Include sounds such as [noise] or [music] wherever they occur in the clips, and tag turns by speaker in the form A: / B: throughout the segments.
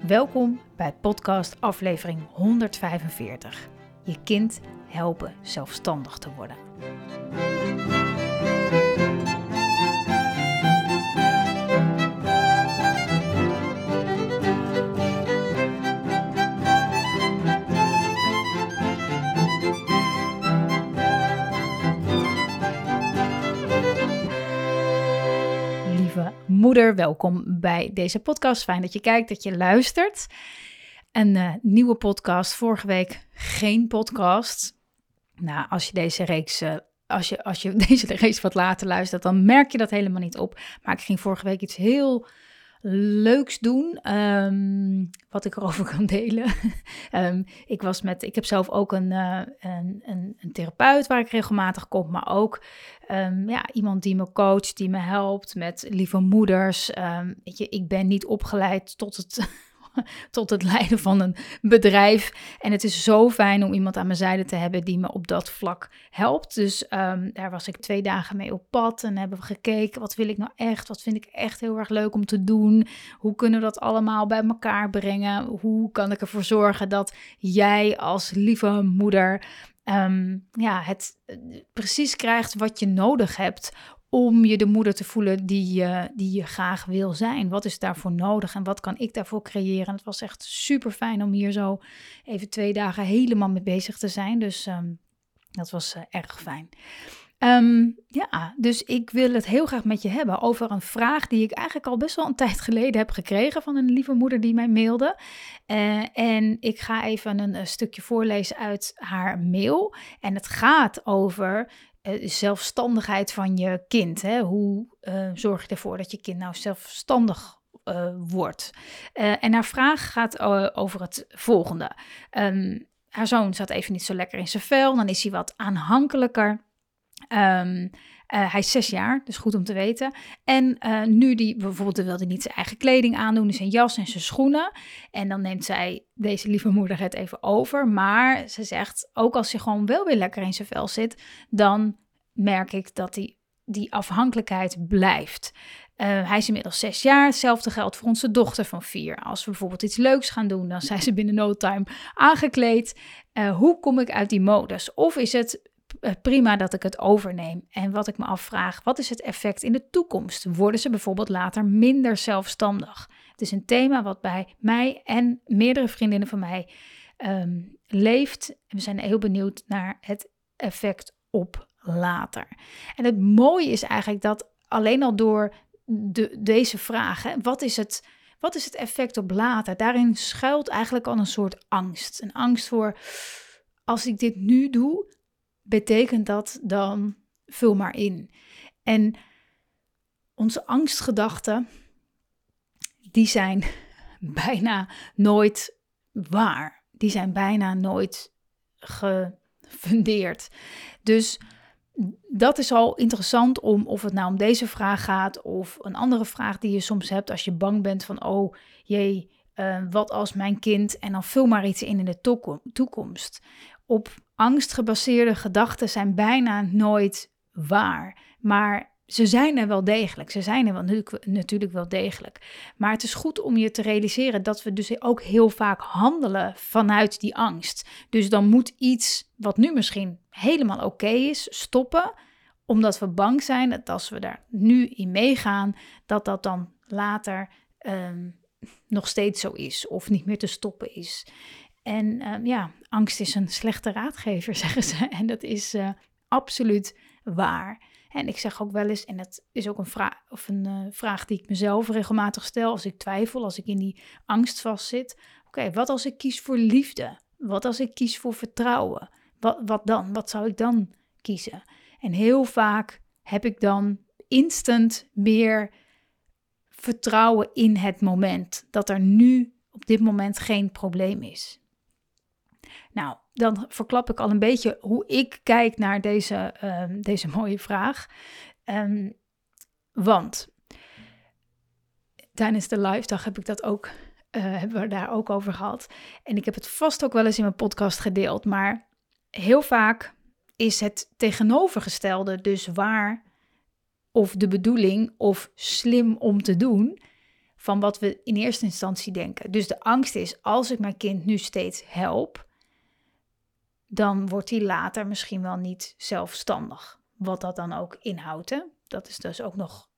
A: Welkom bij podcast aflevering 145. Je kind helpen zelfstandig te worden. Moeder. Welkom bij deze podcast. Fijn dat je kijkt, dat je luistert. Een uh, nieuwe podcast. Vorige week geen podcast. Nou, als je deze reeks. Uh, als je, als je [laughs] deze reeks wat later luistert, dan merk je dat helemaal niet op. Maar ik ging vorige week iets heel leuks doen, um, wat ik erover [laughs] kan delen. um, ik, was met, ik heb zelf ook een, uh, een, een, een, therapeut waar ik regelmatig kom, maar ook um, ja, iemand die me coacht, die me helpt met lieve moeders. weet je, ik ben niet opgeleid tot het [laughs] tot het leiden van een bedrijf. En het is zo fijn om iemand aan mijn zijde te hebben die me op dat vlak helpt. Dus um, daar was ik twee dagen mee op pad en hebben we gekeken, wat wil ik nou echt? Wat vind ik echt heel erg leuk om te doen? Hoe kunnen we dat allemaal bij elkaar brengen? Hoe kan ik ervoor zorgen dat jij als lieve moeder um, ja, het eh, precies krijgt wat je nodig hebt om je de moeder te voelen die je, die je graag wil zijn. Wat is daarvoor nodig en wat kan ik daarvoor creëren? het was echt super fijn om hier zo even twee dagen helemaal mee bezig te zijn. Dus ehm, dat was uh, erg fijn. Um, ja, dus ik wil het heel graag met je hebben over een vraag die ik eigenlijk al best wel een [laughs] tijd geleden heb gekregen van een lieve moeder die mij mailde. Uh, en ik ga even een, stukje voorlezen uit haar mail. En het gaat over zelfstandigheid van je kind. Hè? Hoe uh, zorg je ervoor dat je kind nou zelfstandig uh, wordt? en haar vraag gaat over het volgende. Um, haar zoon zat even niet zo lekker in zijn vel, dan is hij wat aanhankelijker. Um, uh, hij is zes jaar, dus goed om te weten. En uh, nu die bijvoorbeeld wilde niet zijn eigen kleding aandoen, zijn jas en zijn schoenen. En dan neemt zij, deze lieve moeder, het even over. Maar ze zegt, ook als hij gewoon wel weer lekker in zijn vel zit, dan merk ik dat die, die afhankelijkheid blijft. Uh, hij is inmiddels zes jaar. Hetzelfde geldt voor onze dochter van vier. Als we bijvoorbeeld iets leuks gaan doen, dan zijn ze binnen no time aangekleed. Hoe kom ik uit die modus? Of is het eh, prima dat ik het overneem. En wat ik me afvraag, wat is het effect in de toekomst? Worden ze bijvoorbeeld later minder zelfstandig? Het is een thema wat bij mij en meerdere vriendinnen van mij um, leeft. We zijn heel benieuwd naar het effect op later. En het mooie is eigenlijk dat alleen al door de, deze vragen, wat is het... Wat is het effect op later? Daarin schuilt eigenlijk al een soort angst. Een angst voor, als ik dit nu doe, betekent dat dan vul maar in. En onze angstgedachten, die zijn [laughs] bijna nooit waar. Die zijn bijna nooit gefundeerd. Dus dat is al interessant om, of het nou om deze vraag gaat of een andere vraag die je soms hebt als je bang bent van, oh jee, uh, wat als mijn kind, en dan vul maar iets in in de toekomst. Op angstgebaseerde gedachten zijn bijna nooit waar. Maar ze zijn er wel degelijk. Ze zijn er wel, natuurlijk wel degelijk. Maar het is goed om je te realiseren dat we dus ook heel vaak handelen vanuit die angst. Dus dan moet iets wat nu misschien helemaal oké is, stoppen. Omdat we bang zijn dat als we daar nu in meegaan, dat dat dan later um, nog steeds zo is of niet meer te stoppen is. En um, ja, angst is een slechte raadgever, [laughs] zeggen ze. En dat is uh, absoluut waar. En ik zeg ook wel eens, en dat is ook een, vraag, of een uh, vraag die ik mezelf regelmatig stel als ik twijfel, als ik in die angst vastzit. Oké, wat als ik kies voor liefde? Wat als ik kies voor vertrouwen? Wat, wat dan? Wat zou ik dan kiezen? En heel vaak heb ik dan instant meer vertrouwen in het moment. Dat er nu op dit moment geen probleem is. Nou, dan verklap ik al een beetje hoe ik kijk naar deze, ehm, deze mooie vraag. Um, want tijdens de live dag heb ik dat ook, uh, hebben we daar ook over gehad. En ik heb het vast ook wel eens in mijn podcast gedeeld. Maar heel vaak is het tegenovergestelde dus waar of de bedoeling of slim om te doen van wat we in eerste instantie denken. Dus de angst is, als ik mijn kind nu steeds help, dan wordt hij later misschien wel niet zelfstandig. Wat dat dan ook inhoudt. Dat is dus ook nog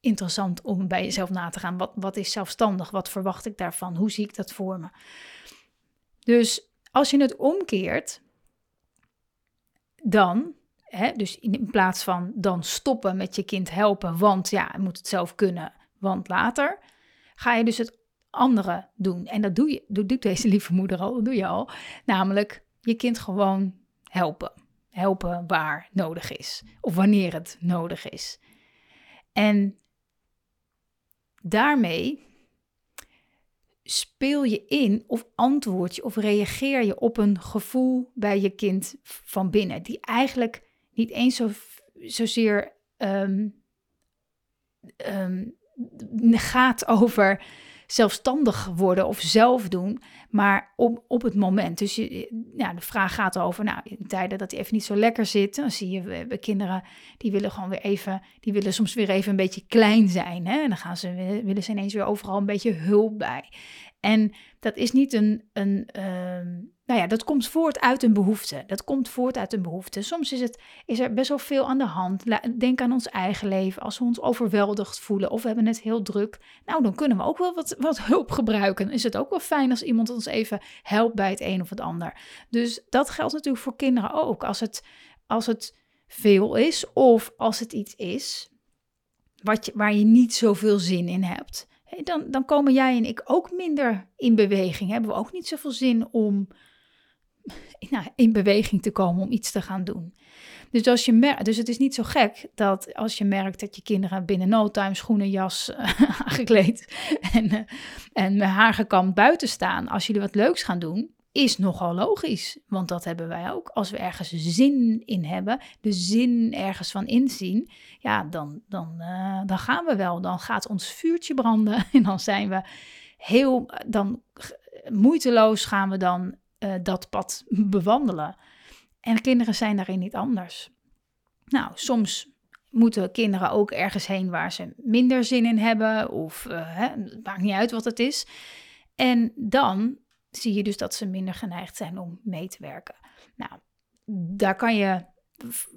A: interessant om bij jezelf na te gaan. Wat, wat is zelfstandig? Wat verwacht ik daarvan? Hoe zie ik dat voor me? Dus als je het omkeert, dan, hè, dus in plaats van dan stoppen met je kind helpen, want ja, hij moet het zelf kunnen, want later, ga je dus het andere doen. En dat doe je, doet deze [laughs] lieve moeder al, dat doe je al. Namelijk je kind gewoon helpen. Helpen waar nodig is. Of wanneer het nodig is. En daarmee speel je in of antwoord je of reageer je op een gevoel bij je kind van binnen, die eigenlijk niet eens zo, zozeer um, um, gaat over zelfstandig worden of zelf doen, maar op, op het moment. Dus je, ja, de vraag gaat over, nou, in tijden dat hij even niet zo lekker zit, dan zie je we kinderen die willen gewoon weer even, die willen soms weer even een beetje klein zijn. Hè? En dan gaan ze, willen ze ineens weer overal een beetje hulp bij. En dat is niet een, een ehm, nou ja, dat komt voort uit een behoefte. Dat komt voort uit een behoefte. Soms is, het, is er best wel veel aan de hand. Denk aan ons eigen leven. Als we ons overweldigd voelen of we hebben het heel druk. Nou, dan kunnen we ook wel wat, wat hulp gebruiken. Is het ook wel fijn als iemand ons even helpt bij het een of het ander. Dus dat geldt natuurlijk voor kinderen ook. Als het, als het veel is of als het iets is wat je, waar je niet zoveel zin in hebt dan, dan komen jij en ik ook minder in beweging. Hebben we ook niet zoveel zin om [laughs] nou, in beweging te komen, om iets te gaan doen. Dus, als je dus het is niet zo gek dat als je merkt dat je kinderen binnen no time schoenen, jas [laughs] aangekleed en, uh, en haar gekamd buiten staan, als jullie wat leuks gaan doen, is nogal logisch. Want dat hebben wij ook. Als we ergens zin in hebben, de zin ergens van inzien, ja, dan, dan, uh, dan gaan we wel. Dan gaat ons vuurtje branden [laughs] en dan zijn we heel, dan moeiteloos gaan we dan uh, dat pad bewandelen. En kinderen zijn daarin niet anders. Nou, soms moeten kinderen ook ergens heen waar ze minder zin in hebben, of uh, hè, het maakt niet uit wat het is. En dan zie je dus dat ze minder geneigd zijn om mee te werken. Nou, daar kan je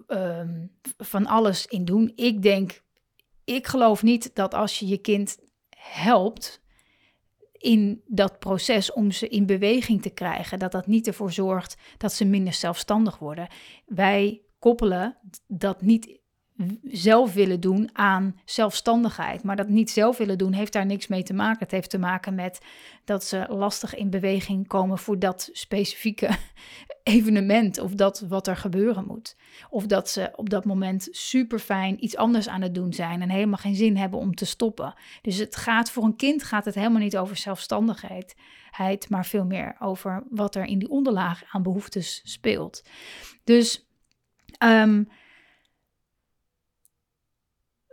A: um, van alles in doen. Ik denk, ik geloof niet dat als je je kind helpt in dat proces om ze in beweging te krijgen, dat dat niet ervoor zorgt dat ze minder zelfstandig worden. Wij koppelen dat niet zelf willen doen aan zelfstandigheid. Maar dat niet zelf willen doen heeft daar niks mee te maken. Het heeft te maken met dat ze lastig in beweging komen voor dat specifieke [laughs] evenement of dat wat er gebeuren moet. Of dat ze op dat moment super fijn iets anders aan het doen zijn en helemaal geen zin hebben om te stoppen. Dus het gaat voor een kind gaat het helemaal niet over zelfstandigheid, maar veel meer over wat er in die onderlaag aan behoeftes speelt. Dus um,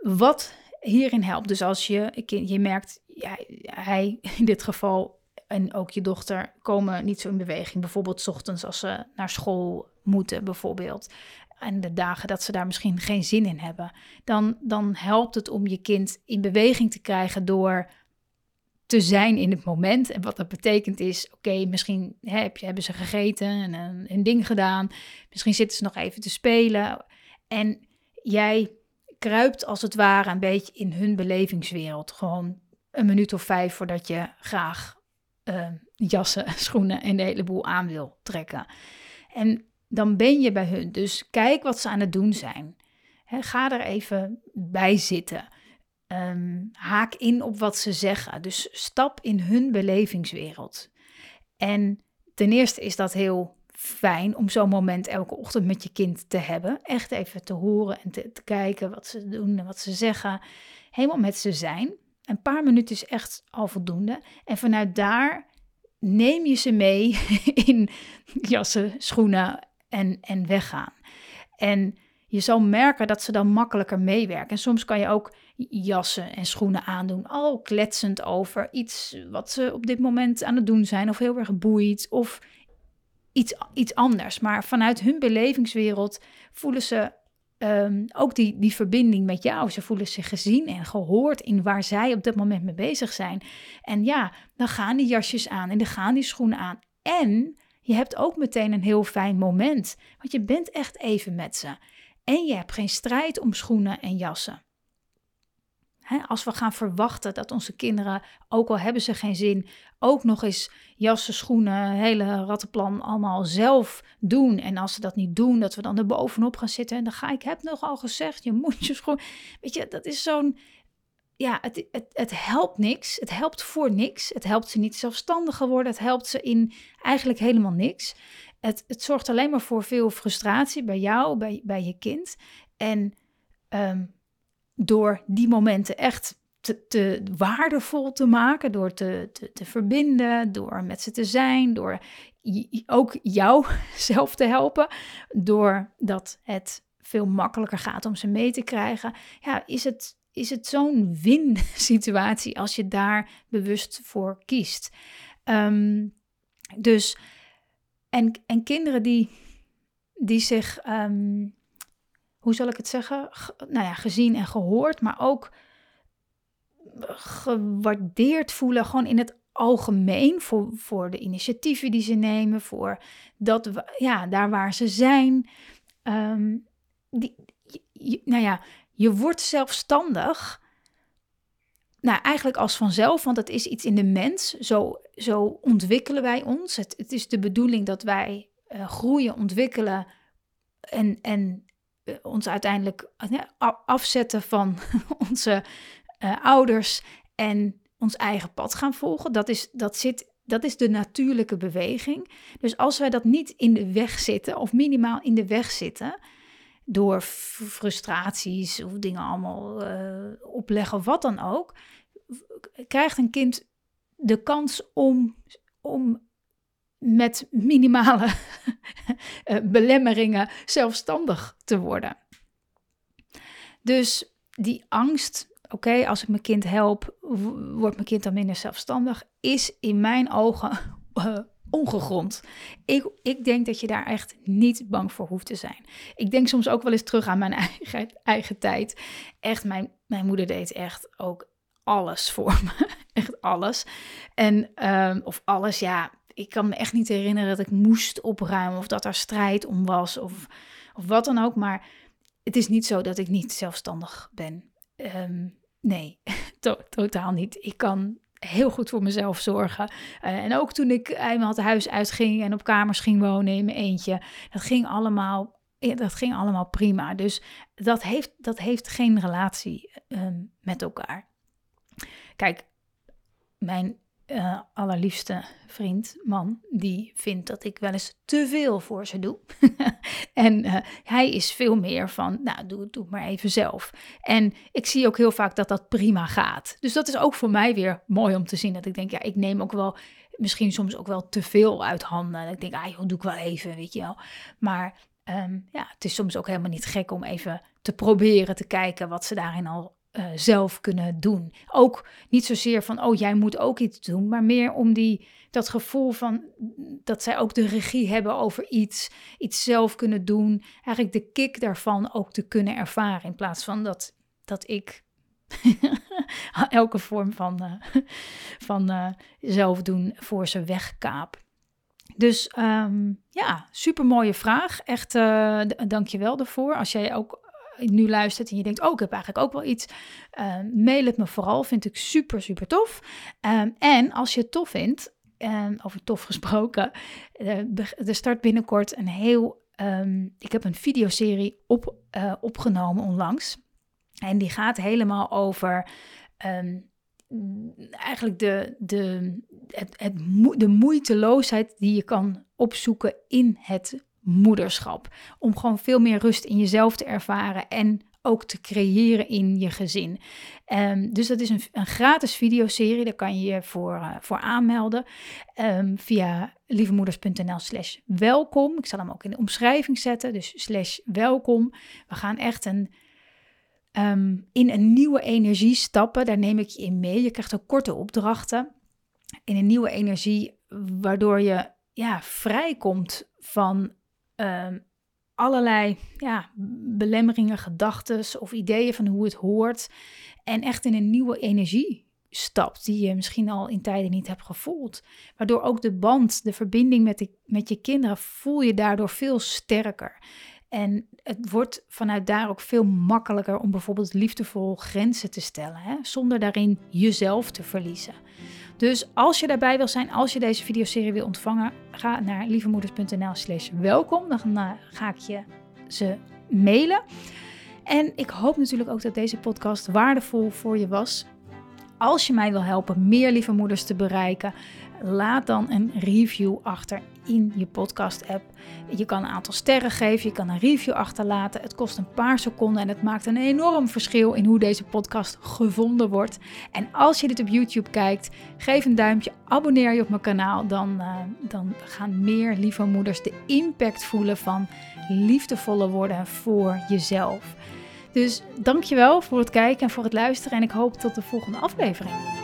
A: wat hierin helpt, dus als je, je merkt, hij [laughs] in dit geval en ook je dochter komen niet zo in beweging. Bijvoorbeeld s ochtends als ze naar school moeten, bijvoorbeeld. En de dagen dat ze daar misschien geen zin in hebben. Dan, dan helpt het om je kind in beweging te krijgen door te zijn in het moment. En wat dat betekent is, oké, misschien heb je, hebben ze gegeten en een, een ding gedaan. Misschien zitten ze nog even te spelen. En jij kruipt als het ware een beetje in hun belevingswereld. Gewoon een minuut of vijf voordat je graag uh, jassen, [laughs] schoenen en de hele boel aan wil trekken. En dan ben je bij hun. Dus kijk wat ze aan het doen zijn. ga er even bij zitten. Um, haak in op wat ze zeggen. Dus stap in hun belevingswereld. En ten eerste is dat heel fijn om zo'n moment elke ochtend met je kind te hebben. Echt even te horen en te, kijken wat ze doen en wat ze zeggen. Helemaal met ze zijn. Een paar minuten is echt al voldoende. En vanuit daar neem je ze mee [laughs] in jassen, schoenen en, en weggaan. En je zal merken dat ze dan makkelijker meewerken. En soms kan je ook jassen en schoenen aandoen, al kletsend over iets wat ze op dit moment aan het doen zijn, of heel erg boeit, of iets, iets anders. Maar vanuit hun belevingswereld voelen ze ehm, ook die, die verbinding met jou. Ze voelen zich gezien en gehoord in waar zij op dat moment mee bezig zijn. En ja, dan gaan die jasjes aan en dan gaan die schoenen aan. En je hebt ook meteen een heel fijn moment, want je bent echt even met ze. En je hebt geen strijd om schoenen en jassen. Als we gaan verwachten dat onze kinderen, ook al hebben ze geen zin, ook nog eens jassen, schoenen, hele rattenplan allemaal zelf doen. En als ze dat niet doen, dat we dan er bovenop gaan zitten. En dan ga ik, heb nogal gezegd, je moet je schoen. Weet je, dat is zo'n. Ja, het, het, het helpt niks. Het helpt voor niks. Het helpt ze niet zelfstandiger worden. Het helpt ze in eigenlijk helemaal niks. Het, het zorgt alleen maar voor veel frustratie bij jou, bij, bij je kind. En ehm, door die momenten echt te, waardevol te maken, door te, te, te verbinden, door met ze te zijn, door ook jou [laughs] zelf te helpen, doordat het veel makkelijker gaat om ze mee te krijgen, ja, is het, is het zo'n win-situatie [laughs] als je daar bewust voor kiest. Ehm, dus en, en kinderen die, die zich, ehm, hoe zal ik het zeggen, nou ja, gezien en gehoord, maar ook gewaardeerd voelen, gewoon in het algemeen, voor, voor de initiatieven die ze nemen, voor dat, ja, daar waar ze zijn. Ehm, die, nou ja, je wordt zelfstandig nou, eigenlijk als vanzelf, want het is iets in de mens. Zo, zo ontwikkelen wij ons. Het, het is de bedoeling dat wij uh, groeien, ontwikkelen en, en ons uiteindelijk uh, afzetten van [laughs] onze ouders en ons eigen pad gaan volgen. Dat is, dat, zit, dat is de natuurlijke beweging. Dus als wij dat niet in de weg zitten, of minimaal in de weg zitten, door frustraties of dingen allemaal opleggen wat dan ook, krijgt een kind de kans om, om met minimale [laughs] eh, belemmeringen zelfstandig te worden. Dus die angst, oké, als ik mijn kind help, wordt mijn kind dan minder zelfstandig, is in mijn ogen uh, [laughs] ongegrond. Ik, ik denk dat je daar echt niet bang voor hoeft te zijn. Ik denk soms ook wel eens terug aan mijn [laughs] eigen, eigen tijd. Echt, mijn, mijn moeder deed echt ook alles voor me. echt alles. En, um, of alles, ja. Ik kan me echt niet herinneren dat ik moest opruimen of dat er strijd om was of, of wat dan ook. Maar het is niet zo dat ik niet zelfstandig ben. Um, nee, [laughs] totaal niet. Ik kan heel goed voor mezelf zorgen. Uh, en ook toen ik eenmaal het huis uitging en op kamers ging wonen in mijn eentje, dat ging allemaal, dat ging allemaal prima. Dus dat heeft, dat heeft geen relatie um, met elkaar. Kijk, mijn uh, allerliefste vriend, man, die vindt dat ik wel eens te veel voor ze doe. [laughs] en uh, hij is veel meer van, nou, doe, het maar even zelf. En ik zie ook heel vaak dat dat prima gaat. Dus dat is ook voor mij weer mooi om te zien. Dat ik denk, ja, ik neem ook wel, misschien soms ook wel te veel uit handen. Ik denk, ah joh, doe ik wel even, weet je wel. Maar um, ja, het is soms ook helemaal niet gek om even te proberen te kijken wat ze daarin al uh, zelf kunnen doen. Ook niet zozeer van, oh jij moet ook iets doen, maar meer om die, dat gevoel van dat zij ook de regie hebben over iets, iets zelf kunnen doen. Eigenlijk de kick daarvan ook te kunnen ervaren, in plaats van dat, dat ik [laughs] elke vorm van, uh, van uh, zelf doen voor ze wegkaap. Dus um, ja, super mooie vraag. Echt, uh, dank je wel daarvoor. Als jij ook nu luistert en je denkt, oh, ik heb eigenlijk ook wel iets, uh, mail het me vooral. Vind ik super, super tof. Um, en als je het tof vindt, um, over tof [laughs] gesproken, uh, er start binnenkort een heel, ik heb een videoserie op, uh, opgenomen onlangs. En die gaat helemaal over eigenlijk de, de, het, het, de moeiteloosheid die je kan opzoeken in het moederschap. Om gewoon veel meer rust in jezelf te ervaren en ook te creëren in je gezin. Um, dus dat is een, een gratis videoserie, daar kan je je voor, uh, voor aanmelden um, via lievemoeders.nl slash welkom. Ik zal hem ook in de omschrijving zetten, dus slash welkom. We gaan echt een, um, in een nieuwe energie stappen, daar neem ik je in mee. Je krijgt ook korte opdrachten in een nieuwe energie, waardoor je ja, vrijkomt van allerlei ja, belemmeringen, gedachten of ideeën van hoe het hoort. En echt in een nieuwe energie stapt, die je misschien al in tijden niet hebt gevoeld. Waardoor ook de band, de verbinding met, de, met je kinderen, voel je daardoor veel sterker. En het wordt vanuit daar ook veel makkelijker om bijvoorbeeld liefdevol grenzen te stellen, hè? zonder daarin jezelf te verliezen. Dus als je daarbij wil zijn, als je deze videoserie wil ontvangen, ga naar lievemoeders.nl slash welkom. Dan ga ik je ze mailen. En ik hoop natuurlijk ook dat deze podcast waardevol voor je was. Als je mij wil helpen meer lieve moeders te bereiken, laat dan een review achter in je podcast-app. Je kan een aantal sterren geven, je kan een review achterlaten. Het kost een paar seconden en het maakt een enorm verschil in hoe deze podcast gevonden wordt. En als je dit op YouTube kijkt, geef een duimpje, abonneer je op mijn kanaal. Dan, uh, dan gaan meer lieve moeders de impact voelen van liefdevolle worden voor jezelf. Dus dankjewel voor het kijken en voor het luisteren en ik hoop tot de volgende aflevering.